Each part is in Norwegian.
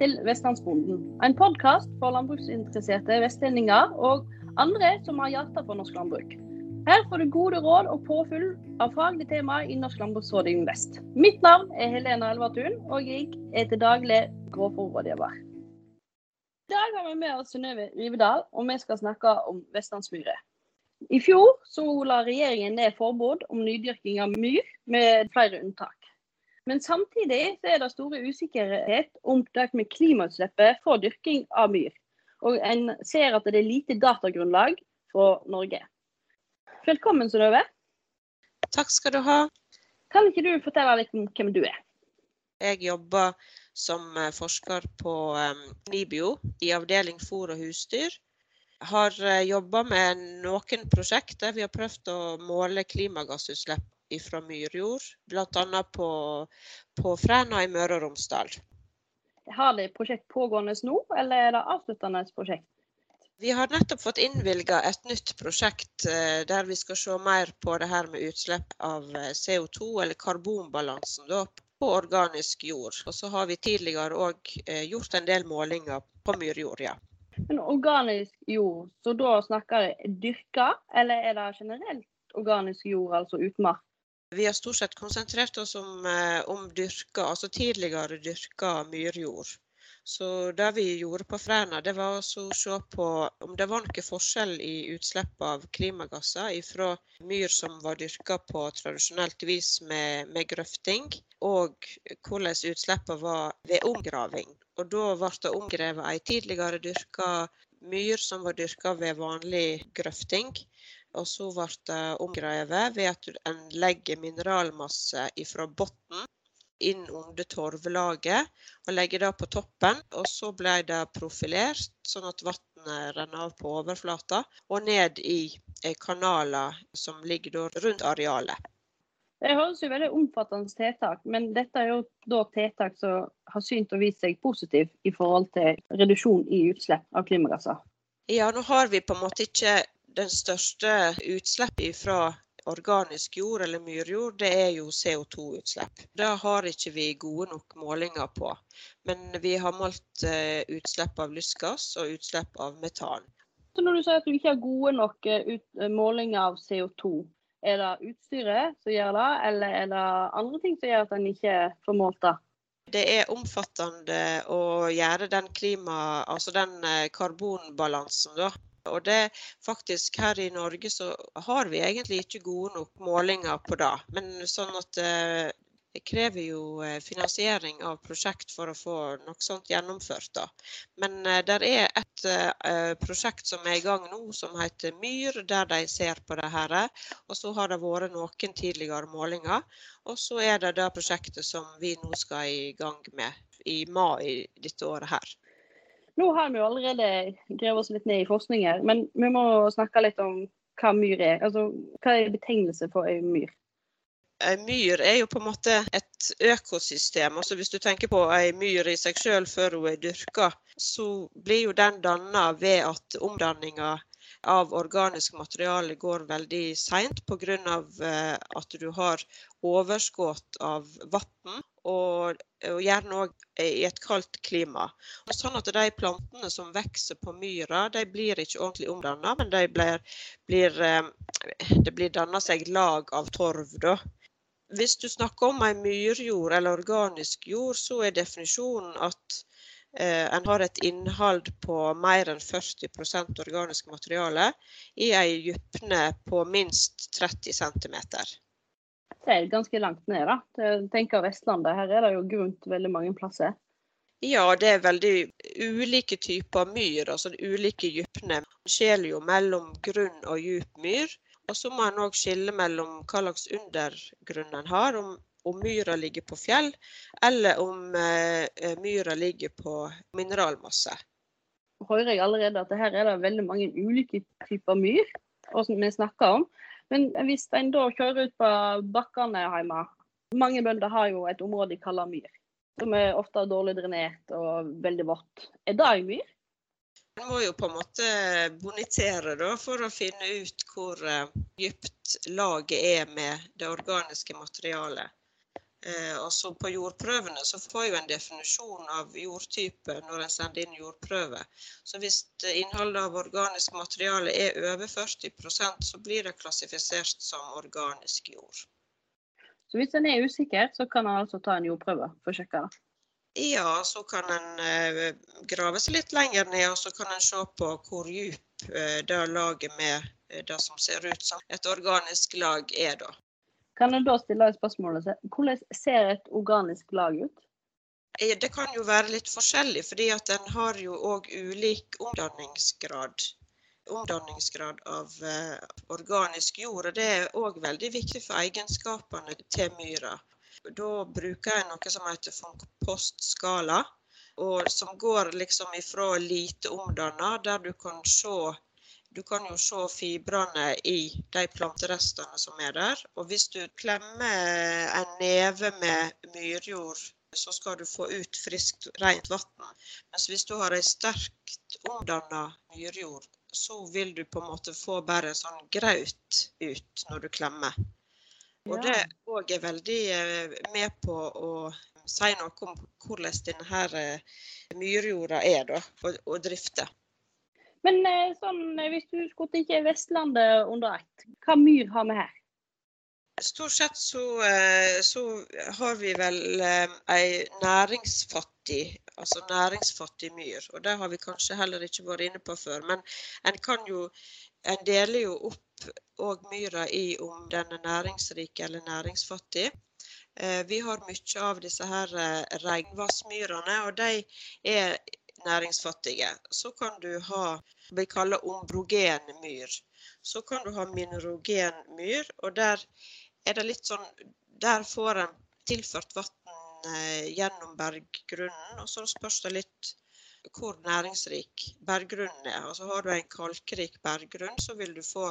til Vestlandsbonden, en podkast for landbruksinteresserte vestlendinger og andre som har hjerte for norsk landbruk. Her får du gode råd og påfyll av faglige temaer i Norsk landbruksrådgivning vest. Mitt navn er Helena Elvertun, og jeg er til daglig grovfòrrådgiver. I dag har vi med oss Synnøve Rivedal, og vi skal snakke om vestlandsmyre. I fjor så la regjeringen ned forbud om nydyrking av myr, med flere unntak. Men samtidig så er det store usikkerhet om det med klimautslippet for dyrking av myr. Og en ser at det er lite datagrunnlag fra Norge. Velkommen, Synnøve. Takk skal du ha. Kan ikke du fortelle litt om hvem du er? Jeg jobber som eh, forsker på NIBIO i avdeling fôr og husdyr. Har uh, jobba med noen prosjekter. Vi har prøvd å måle klimagassutslipp fra myrjord, bl.a. på, på Fræna i Møre og Romsdal. Har de prosjekt pågående nå, eller er det avsluttende prosjekt? Vi har nettopp fått innvilga et nytt prosjekt eh, der vi skal se mer på det her med utslipp av eh, CO2, eller karbonbalansen, da, på organisk jord. Og så har vi tidligere òg eh, gjort en del målinger på myrjord, ja. Men organisk jord, så da snakker jeg dyrka, eller er det generelt organisk jord, altså utmark? Vi har stort sett konsentrert oss om, eh, om dyrka, altså tidligere dyrka myrjord. Så det vi gjorde på Fræna, det var å se på om det var noen forskjell i utslipp av klimagasser fra myr som var dyrka på tradisjonelt vis med, med grøfting, og hvordan utslippene var ved omgraving. Og da ble det omgrevet ei tidligere dyrka myr som var dyrka ved vanlig grøfting. Og så ble det omgrevet ved at en legger mineralmasse fra bunnen inn under torvlaget og legger det på toppen. Og så ble det profilert, sånn at vannet renner av på overflata og ned i eh, kanaler som ligger rundt arealet. Det høres jo veldig omfattende tiltak, men dette er jo da tiltak som har synt og vist seg positivt i forhold til reduksjon i utslipp av klimagasser. Ja, nå har vi på en måte ikke den største utslippet fra organisk jord eller myrjord, det er jo CO2-utslipp. Det har ikke vi gode nok målinger på. Men vi har målt eh, utslipp av lystgass og utslipp av metan. Så når du sier at du ikke har gode nok eh, eh, målinger av CO2, er det utstyret som gjør det, eller er det andre ting som gjør at en ikke får målt det? Det er omfattende å gjøre den klima, altså den karbonbalansen, da. Og det faktisk her i Norge så har vi egentlig ikke gode nok målinger på det. Men sånn at eh, det krever jo eh, finansiering av prosjekt for å få noe sånt gjennomført. da. Men uh, det er et prosjekt som er i gang nå som heter Myr, der de ser på det her. Og så har det vært noen tidligere målinger. Og så er det det prosjektet som vi nå skal i gang med i mai dette året her. Nå har vi jo allerede grevet oss litt ned i forskninger, men vi må snakke litt om hva myr er. Altså, hva er betegnelse for ei myr? Ei myr er jo på en måte et økosystem. Altså Hvis du tenker på ei myr i seg sjøl før hun er dyrka, så blir jo den danna ved at omdanninga av organisk materiale går veldig seint pga. Eh, at du har overskudd av vann, og, og gjerne òg i et kaldt klima. Sånn at de plantene som vokser på myra, de blir ikke ordentlig omdanna, men de blir, blir, eh, det blir danna seg lag av torv. da. Hvis du snakker om ei myrjord eller organisk jord, så er definisjonen at Eh, en har et innhold på mer enn 40% organisk materiale i ei dypne på minst 30 cm. Det er ganske langt ned, da. Jeg tenker Vestlandet. Her er det jo grunt veldig mange plasser. Ja, det er veldig ulike typer myr, altså ulike dypner. Man skjeler jo mellom grunn og djup myr. Og så må en òg skille mellom hva slags undergrunn en har. Om om myra ligger på fjell, eller om eh, myra ligger på mineralmasse. Hører jeg allerede at her er det veldig mange ulike typer myr som vi snakker om. Men hvis en da kjører ut på bakkene hjemme Mange bønder har jo et område de kaller myr, som er ofte dårlig drenert og veldig vått. Er det en myr? En må jo på en måte bonitere da, for å finne ut hvor uh, dypt laget er med det organiske materialet. Eh, og så På jordprøvene så får jeg en definisjon av jordtype når en sender inn jordprøve. Så Hvis innholdet av organisk materiale er over 40% så blir det klassifisert som organisk jord. Så hvis en er usikker, så kan en altså ta en jordprøve for å sjekke det? Ja, så kan en eh, grave seg litt lenger ned, og så kan en se på hvor djup eh, det laget med det som ser ut som et organisk lag er, da. Kan jeg da stille spørsmålet hvordan ser et organisk lag ut? Det kan jo være litt forskjellig, fordi at en har jo òg ulik omdanningsgrad. Omdanningsgrad av organisk jord. og Det er òg veldig viktig for egenskapene til myra. Da bruker jeg noe som heter kompostskala, og som går liksom ifra lite omdanna, der du kan se du kan jo se fibrene i de planterestene som er der. Og hvis du klemmer en neve med myrjord, så skal du få ut friskt, rent vann. Mens hvis du har ei sterkt omdanna myrjord, så vil du på en måte få bare sånn graut ut når du klemmer. Og det òg er veldig eh, med på å si noe om hvordan denne eh, myrjorda er da, å, drifte. Men eh, sånn, hvis du skulle tenke Vestlandet under ett, hva myr har vi her? Stort sett så, så har vi vel ei næringsfattig, altså næringsfattig myr. Og det har vi kanskje heller ikke vært inne på før. Men en kan jo En deler jo opp òg myra i om den er næringsrik eller næringsfattig. Eh, vi har mye av disse her eh, regnvassmyrene, og de er næringsfattige. Så kan du ha vi kaller ombrogen myr. Så kan du ha minerogen myr, og der er det litt sånn Der får en tilført vann eh, gjennom berggrunnen, og så spørs det litt hvor næringsrik berggrunnen er. Altså Har du en kalkrik berggrunn, så vil du få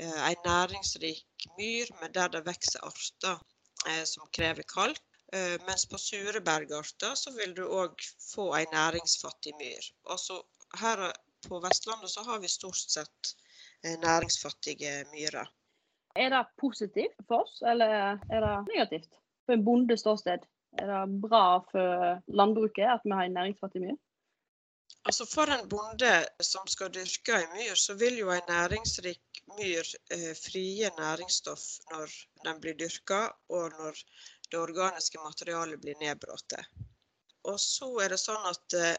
Eh, en næringsrik myr men der det vokser arter eh, som krever kalk. Eh, mens på sure bergarter så vil du òg få en næringsfattig myr. Altså her på Vestlandet så har vi stort sett næringsfattige myrer. Er det positivt for oss, eller er det negativt? For en bondes ståsted, er det bra for landbruket at vi har en næringsfattig myr? Altså For en bonde som skal dyrke en myr, så vil jo en næringsrik myr eh, frie næringsstoff når den blir dyrka, og når det organiske materialet blir nedbrutt. Og så er det sånn at eh,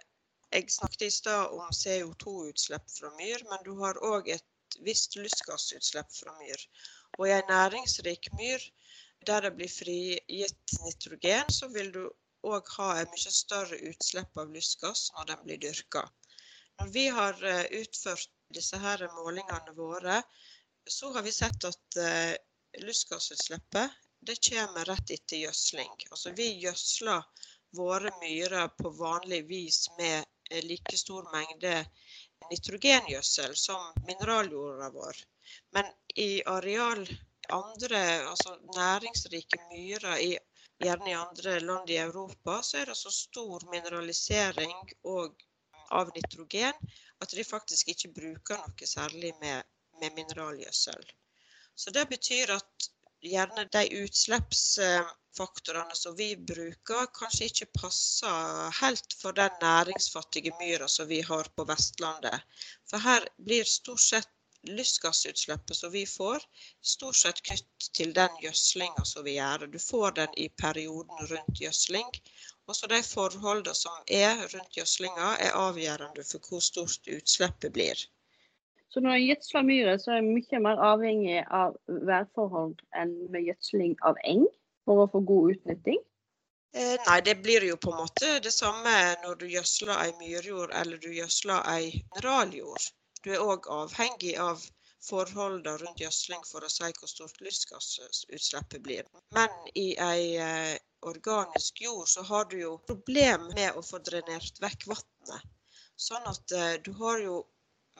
jeg snakket i stad om CO2-utslipp fra myr, men du har òg et visst lystgassutslipp fra myr. Og i en næringsrik myr der det blir frigitt nitrogen, så vil du òg ha et mye større utslipp av lystgass når den blir dyrka. Når vi har eh, utført disse her målingene våre, så har vi sett at uh, lystgassutslippet det kommer rett etter gjødsling. Altså vi gjødsler våre myrer på vanlig vis med eh, like stor mengde nitrogengjødsel som mineraljorda vår. Men i areal andre, altså næringsrike myrer i gjerne i andre land i Europa, så er det så stor mineralisering av nitrogen at de faktisk ikke bruker noe særlig med, med mineralgjødsel. Så det betyr at gjerne de utslippsfaktorene som vi bruker, kanskje ikke passer helt for den næringsfattige myra som vi har på Vestlandet. For her blir stort sett lystgassutslippet som vi får, stort sett knytt til den gjødslinga som vi gjør. Du får den i perioden rundt gjødsling. Også de forholdene som er rundt gjødslinga, er avgjørende for hvor stort utslippet blir. Så når en gjødsler myrer, så er en mye mer avhengig av værforhold enn med gjødsling av eng, for å få god utnytting? Eh, nei, det blir jo på en måte det samme når du gjødsler ei myrjord eller du gjødsler ei mineraljord. Du er òg avhengig av forholdene rundt gjødsling for å si hvor stort lystgassutslippet blir. Men i ei eh, organisk jord så har du jo problem med å få drenert vekk vannet. Sånn at eh, du har jo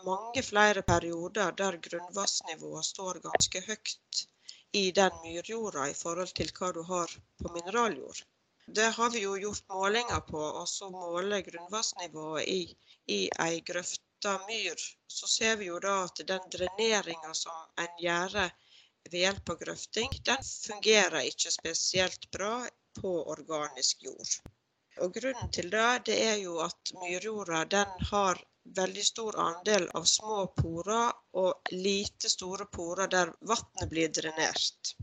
mange flere perioder der grunnvannsnivået står ganske høyt i den myrjorda i forhold til hva du har på mineraljord. Det har vi jo gjort målinger på, og så måler grunnvannsnivået i, i ei grøfta myr, så ser vi jo da at den dreneringa som en gjør ved hjelp av grøfting, den fungerer ikke spesielt bra på organisk jord. Og Grunnen til det, det er jo at myrjorda den har veldig stor andel av små porer og lite store porer der vannet blir drenert.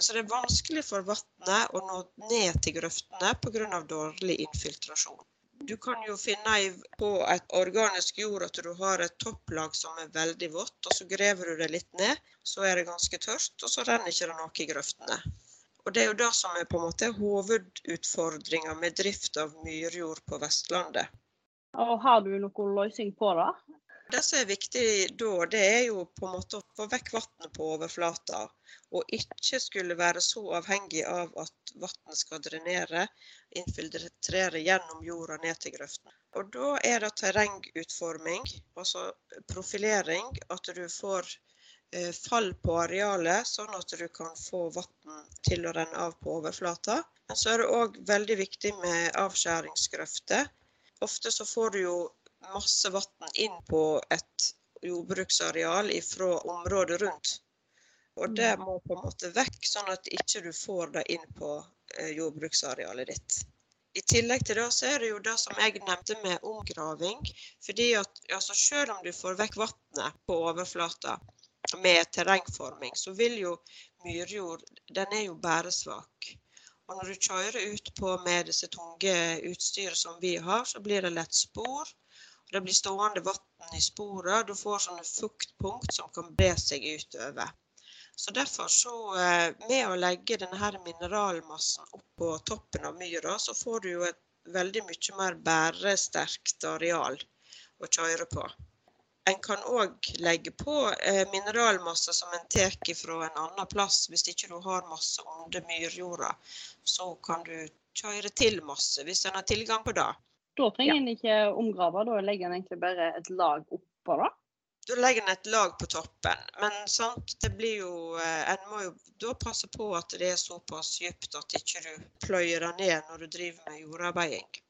Så det er vanskelig for vannet å nå ned til grøftene pga. dårlig infiltrasjon. Du kan jo finne på et organisk jord at du har et topplag som er veldig vått, og så graver du det litt ned. Så er det ganske tørt, og så renner ikke det noe i grøftene. Og Det er jo det som er på en måte hovedutfordringa med drift av myrjord på Vestlandet. Og Har du noen løsning på det? Det som er viktig da, det er jo på en måte å få vekk vannet på overflata. Og ikke skulle være så avhengig av at vannet skal drenere, infiltrere gjennom jorda ned til grøften. Og da er det terrengutforming, altså profilering. At du får eh, fall på arealet, sånn at du kan få vann til å renne av på overflata. Men så er det òg veldig viktig med avskjæringsgrøfter Ofte så får du jo masse vann inn på et jordbruksareal fra området rundt. Og det mm. må på en måte vekk, sånn at ikke du får det inn på eh, jordbruksarealet ditt. I tillegg til det så er det jo det som jeg nevnte med omgraving. fordi at altså Selv om du får vekk vannet på overflata med terrengforming, så vil jo myrjord den er jo bæresvak. Og når du kjører ut på med disse tunge utstyret som vi har, så blir det lett spor. Og det blir stående vann i sporene. Du får sånne fuktpunkt som kan bre seg utover. Så derfor så, eh, med å legge denne mineralmassen opp på toppen av myra, så får du jo et veldig mye mer bæresterkt areal å kjøre på. En kan òg legge på eh, mineralmasse som en tar fra en annen plass. Hvis ikke du har masse under myrjorda, så kan du kjøre til masse hvis en har tilgang på det. Da trenger ja. en ikke omgrave, da legger en egentlig bare et lag oppå det? Da legger en et lag på toppen. Men sant, det blir jo eh, En må jo da passe på at det er såpass dypt at ikke du pløyer det ned når du driver med jordarbeiding.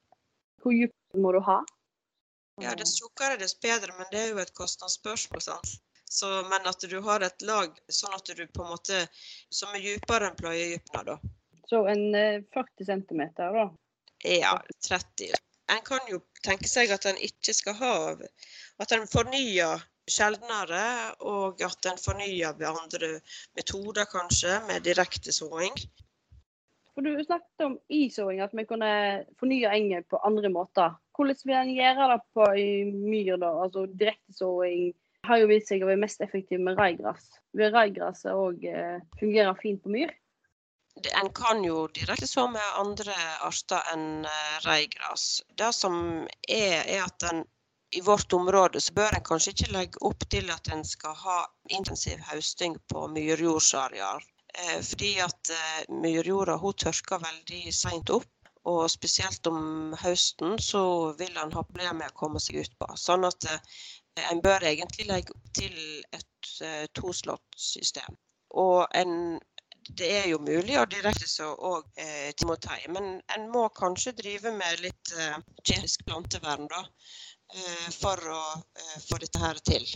Hvor dypt må du ha? Ja, dess tjukkere, dess bedre, men det er jo et kostnadsspørsmål. sant? Så, men at du har et lag sånn at du på en måte som er dypere enn pløyedypene, da. Så en 40 eh, cm, da? Ja, 30. En kan jo tenke seg at en ikke skal ha At en fornyer sjeldnere, og at en fornyer ved andre metoder, kanskje, med direkte såing. For Du snakket om isåing, at vi kunne fornye engen på andre måter. Hvordan vil en gjøre det på i myr, da? Altså direktesåing har jo vist seg å være mest effektiv med raigras. Vil raigraset òg eh, fungere fint på myr? En kan jo direkte så med andre arter enn reigras. Det som er, er at en i vårt område så bør en kanskje ikke legge opp til at en skal ha intensiv høsting på myrjordsareal. Eh, fordi at eh, myrjorda hun tørker veldig seint opp. Og spesielt om høsten så vil en ha problemer med å komme seg ut på. Sånn at eh, en bør egentlig legge til et toslåttsystem. Og en, det er jo mulig å direkte så òg eh, timotei, men en må kanskje drive med litt eh, kjemisk plantevern da, eh, for å eh, få dette her til.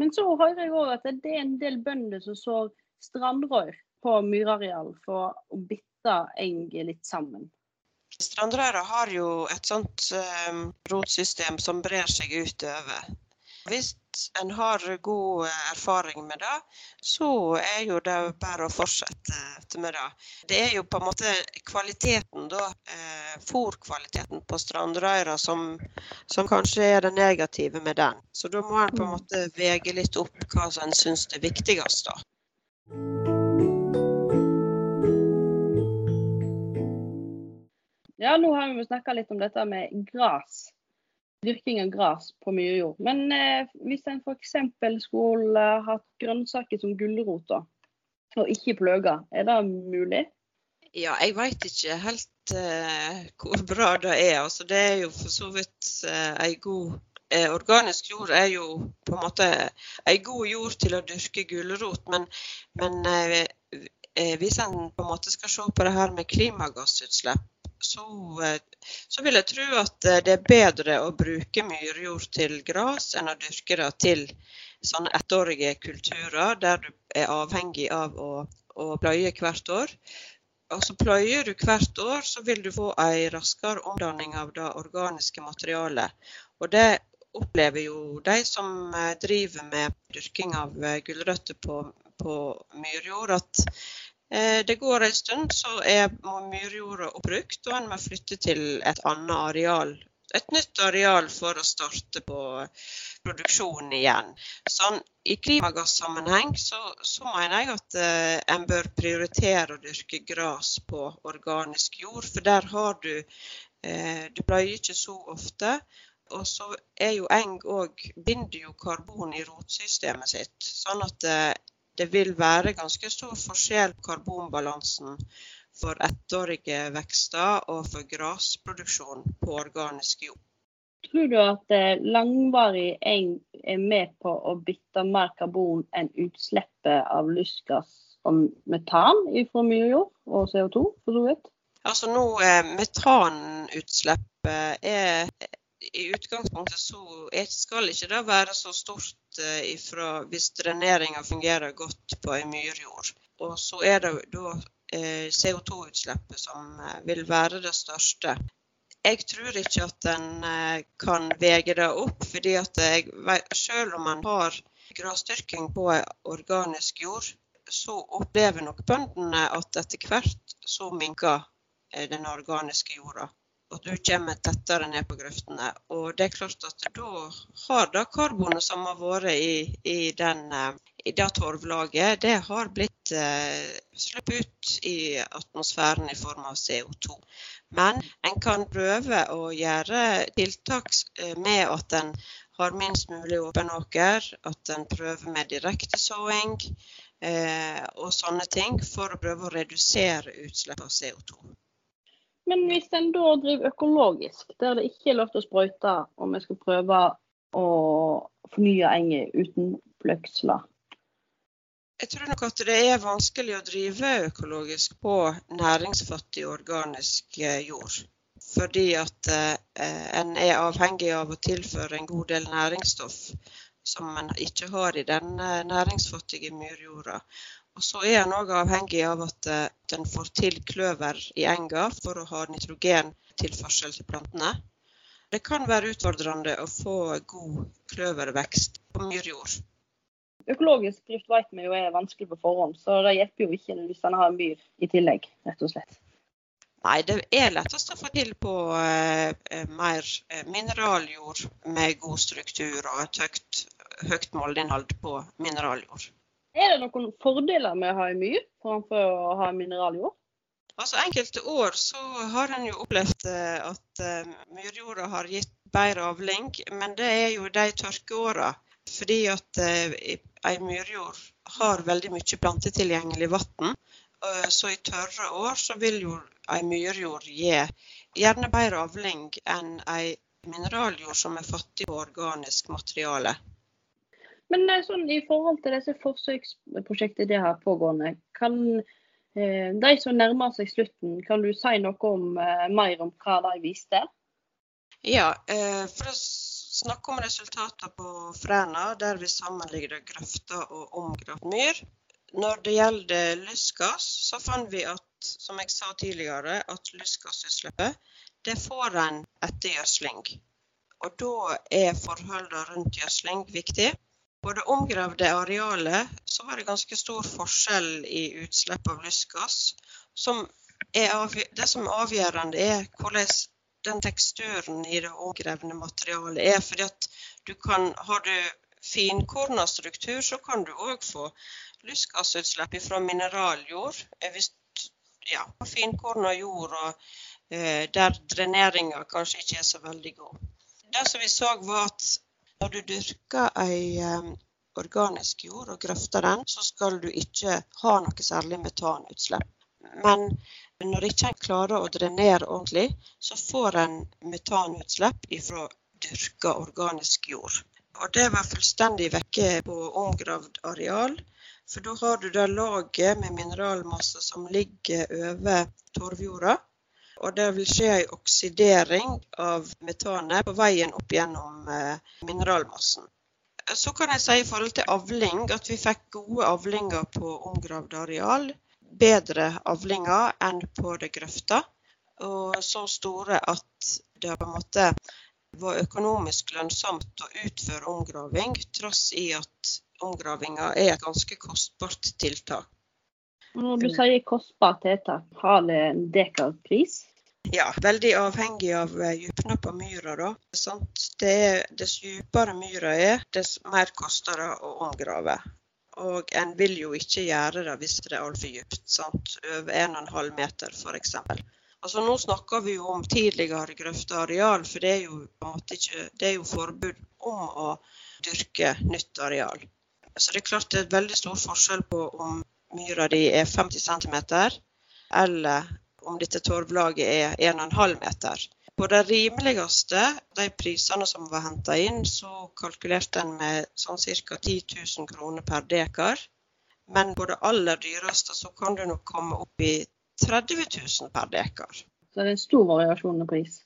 Men så hører jeg òg at det er en del bønder som sår strandrør på myrareal for å bytte eng litt sammen. Strandrøra har jo et sånt um, rotsystem som brer seg utover. Hvis en har god erfaring med det, så er jo det bare å fortsette med det. Det er jo på en måte kvaliteten, da, eh, fòrkvaliteten på strandrøra som, som, kanskje er det negative med den. Så da må en på en måte vege litt opp hva en syns er viktigst. da. Ja, nå har vi snakka litt om dette med gras. Dyrking av gras på mye jord. Men eh, hvis en f.eks. skulle hatt grønnsaker som gulroter, og ikke pløger, er det mulig? Ja, jeg veit ikke helt eh, hvor bra det er. Altså, det er jo for så vidt eh, god organisk jord er jo på en måte ei god jord til å dyrke gulrot, men, men eh, eh, hvis en på en måte skal se på det her med klimagassutslipp, så, så, vil jeg tro at det er bedre å bruke myrjord til gras enn å dyrke det til sånne ettårige kulturer der du er avhengig av å, å pløye hvert år. Og så pløyer du hvert år, så vil du få en raskere omdanning av det organiske materialet. Og det opplever jo de som eh, driver med dyrking av eh, gulrøtter på, på myrjord, at eh, det går en stund, så er myrjorda oppbrukt, og en må flytte til et annet areal et nytt areal for å starte på produksjonen igjen. Sånn, I klimagassammenheng så, så mener jeg at eh, en bør prioritere å dyrke gras på organisk jord, for der har du eh, Du pløyer ikke så ofte. Og så er jo eng òg binder jo karbon i rotsystemet sitt. Sånn at det, det vil være ganske stor forskjell på karbonbalansen for ettårige vekster og for grasproduksjon på organisk jord. Tror du at eh, langvarig eng er med på å bytte mer karbon enn utslippet av lystgass og metan fra myrjord og CO2? for så vidt? Altså nå, eh, Metanutslippet er i utgangspunktet så skal ikke det være så stort eh, ifra hvis dreneringa fungerer godt på ei myrjord. Og så er det da Eh, CO2-utslippet som eh, vil være det største. Jeg tror ikke at en kan vege det opp, fordi jeg, selv om man har grasdyrking på organisk jord, så opplever nok bøndene at etter hvert så minker den organiske jorda. Og du kommer tettere ned på grøftene. Og det er klart at da har det karbonet som har vært i, i, den, i det torvlaget, det har blitt eh, sluppet ut i atmosfæren i form av CO2. Men en kan prøve å gjøre tiltak eh, med at en har minst mulig åpen åker, at en prøver med direktesåing eh, og sånne ting for å prøve å redusere utslipp av CO2. Men hvis en da driver økologisk, der det ikke er lov til å sprøyte, og vi skal prøve å fornye enger uten pløksler? Jeg tror nok at det er vanskelig å drive økologisk på næringsfattig organisk eh, jord. Fordi at eh, en er avhengig av å tilføre en god del næringsstoff som en ikke har i den næringsfattige myrjorda. Og så er en òg avhengig av at den en får til kløver i enga for å ha nitrogentilførsel til plantene. Det kan være utfordrende å få god kløvervekst på myrjord. Økologisk drift vet vi jo er vanskelig på forhånd, så det hjelper jo ikke hvis en har myr i tillegg, rett og slett. Nei, det er lettest å få til på eh, mer mineraljord med god struktur og et høyt, høyt moldinnhold på mineraljord. Er det noen fordeler med å ha en myr framfor å ha mineraljord? Altså Enkelte år så har en jo opplevd eh, at uh, myrjorda har gitt bedre avling, men det er jo de tørkeåra. Fordi at uh, ei myrjord har veldig mye plantetilgjengelig vann. Så i tørre år så vil jo ei myrjord gi gjerne bedre avling enn ei mineraljord som er fattig på organisk materiale. Men eh, sånn, i forhold til disse forsøksprosjektene det har pågående, kan eh, de som nærmer seg slutten, kan du si noe om, eh, mer om hva de viste? Ja, for å snakke om resultatene på Fræna, der vi sammenligner grøfter og omgrøft myr. Når det gjelder lystgass, så fant vi at, som jeg sa tidligere, at lystgassutslippet det får en etter gjødsling. Og da er forholdene rundt gjødsling viktig. På det omgravde arealet så var det ganske stor forskjell i utslipp av lystgass. det som er avgjørende, er hvordan den teksturen i det omgrevne materialet er. fordi at du kan, Har du finkorna struktur, så kan du òg få lystgassutslipp fra mineraljord. Eh, hvis, ja, finkorna jord og eh, der dreneringa kanskje ikke er så veldig god. Det som vi så var at når du dyrker ei organisk jord og grøfter den, så skal du ikke ha noe særlig metanutslipp. Men når ikke klarer å drenere ordentlig, så får en metanutslipp fra dyrka organisk jord. Og det var fullstendig vekke på omgravd areal. For da har du det laget med mineralmasse som ligger over torvjorda og det vil skje en oksidering av metanet på veien opp gjennom eh, mineralmassen. Så kan jeg si i forhold til avling at vi fikk gode avlinger på omgravd areal. bedre avlinger enn på det grøfta. Og så store at det på en måte var økonomisk lønnsomt å utføre omgraving, tross i at omgravinga er et ganske kostbart tiltak. Når du sier kostbart tiltak, har det en dekalpris? Ja, veldig avhengig av dypene på myra. da. Det er, dess dypere myra er, dess mer koster det å omgrave. Og en vil jo ikke gjøre det hvis det er altfor dypt. Sant? Over 1,5 meter f.eks. Altså, nå snakker vi jo om tidligere grøfteareal, for det er, jo, ikke, det er jo forbud om å dyrke nytt areal. Så det er klart det er veldig stor forskjell på om myra di er 50 cm, eller om dette torvlaget er 1,5 meter. På det rimeligste, de prisene som var henta inn, så kalkulerte en med sånn ca. 10 000 kroner per dekar. Men på det aller dyreste så kan du nok komme opp i 30 000 per dekar. Så det er en stor variasjon i pris.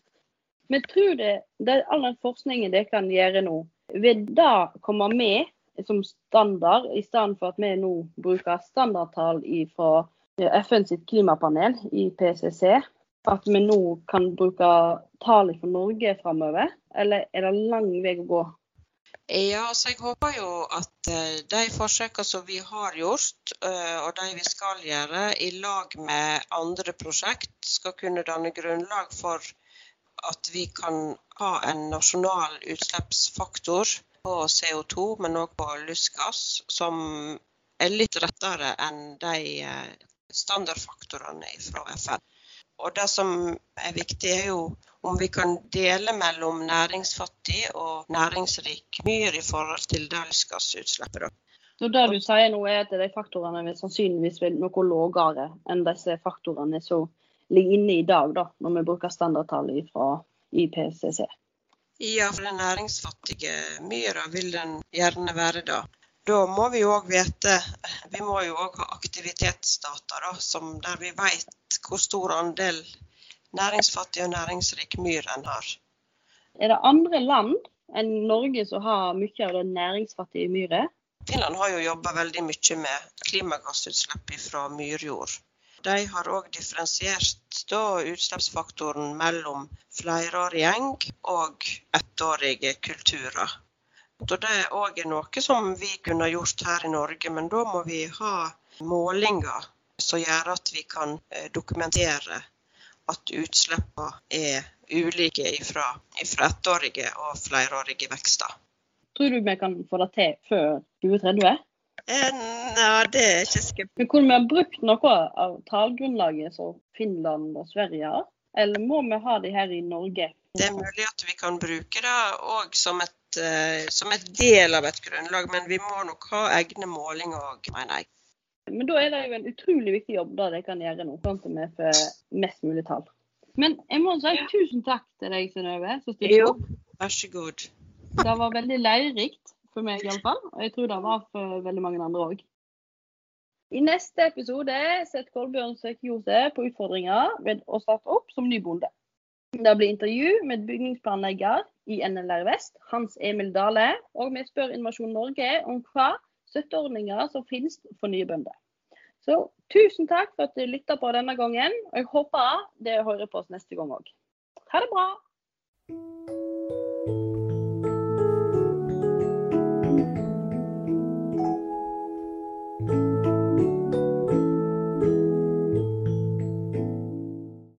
Men tror det, det all den forskningen dere kan gjøre nå, vil det komme med som standard, i stedet for at vi nå bruker standardtall fra FN sitt klimapanel, PCC, at vi nå kan bruke tall for Norge framover, eller er det lang vei å gå? Ja, så jeg håper jo at eh, de forsøkene som vi har gjort, eh, og de vi skal gjøre, i lag med andre prosjekt, skal kunne danne grunnlag for at vi kan ha en nasjonal utslippsfaktor på CO2, men òg på lystgass, som er litt rettere enn de eh, standardfaktorene fra FN. Og det som er viktig, er jo om vi kan dele mellom næringsfattig og næringsrik myr i forhold til det lystgassutslippet. Så det du sier nå er at de faktorene vil sannsynligvis vil noe lavere enn disse faktorene som ligger inne i dag, da, når vi bruker standardtall fra IPCC? Ja, for den næringsfattige myra vil den gjerne være da. Da må vi òg vite Vi må jo òg ha aktivitetsdata da, som, der vi vet hvor stor andel næringsfattig og næringsrik myr en har. Er det andre land enn Norge som har mye av det næringsfattige myret? Finland har jo jobba veldig mye med klimagassutslipp fra myrjord. De har òg differensiert utslippsfaktoren mellom flerårig gjeng og ettårige kulturer. Og det er òg noe som vi kunne gjort her i Norge, men da må vi ha målinger som gjør at vi kan eh, dokumentere at utslippene er ulike fra, ettårige og flerårige vekster. Tror du vi kan få det til før 2030? Eh, nei, det er ikke skummelt. Men Kunne vi ha brukt noe av tallgrunnlaget som Finland og Sverige har, eller må vi ha det her i Norge? Det er mulig at vi kan bruke det òg som et Eh, som et del av et grunnlag, men vi må nok ha egne målinger òg, mener jeg. Men da er det jo en utrolig viktig jobb det de kan gjøre nå, sånn at vi får mest mulig tall. Men jeg må si tusen takk til deg, Synnøve, som stilte opp. Vær så god. Det var veldig lærerikt for meg iallfall, og jeg tror det var for veldig mange andre òg. I neste episode setter Kolbjørn seg seg på utfordringer ved å starte opp som ny bonde. Det blir intervju med bygningsplanlegger i NLR Vest, Hans Emil Dale, og vi spør Innovasjon Norge om hva støtteordninger som finnes for nye bønder. Så tusen takk for at du lytta på denne gangen, og jeg håper dere hører på oss neste gang òg. Ha det bra!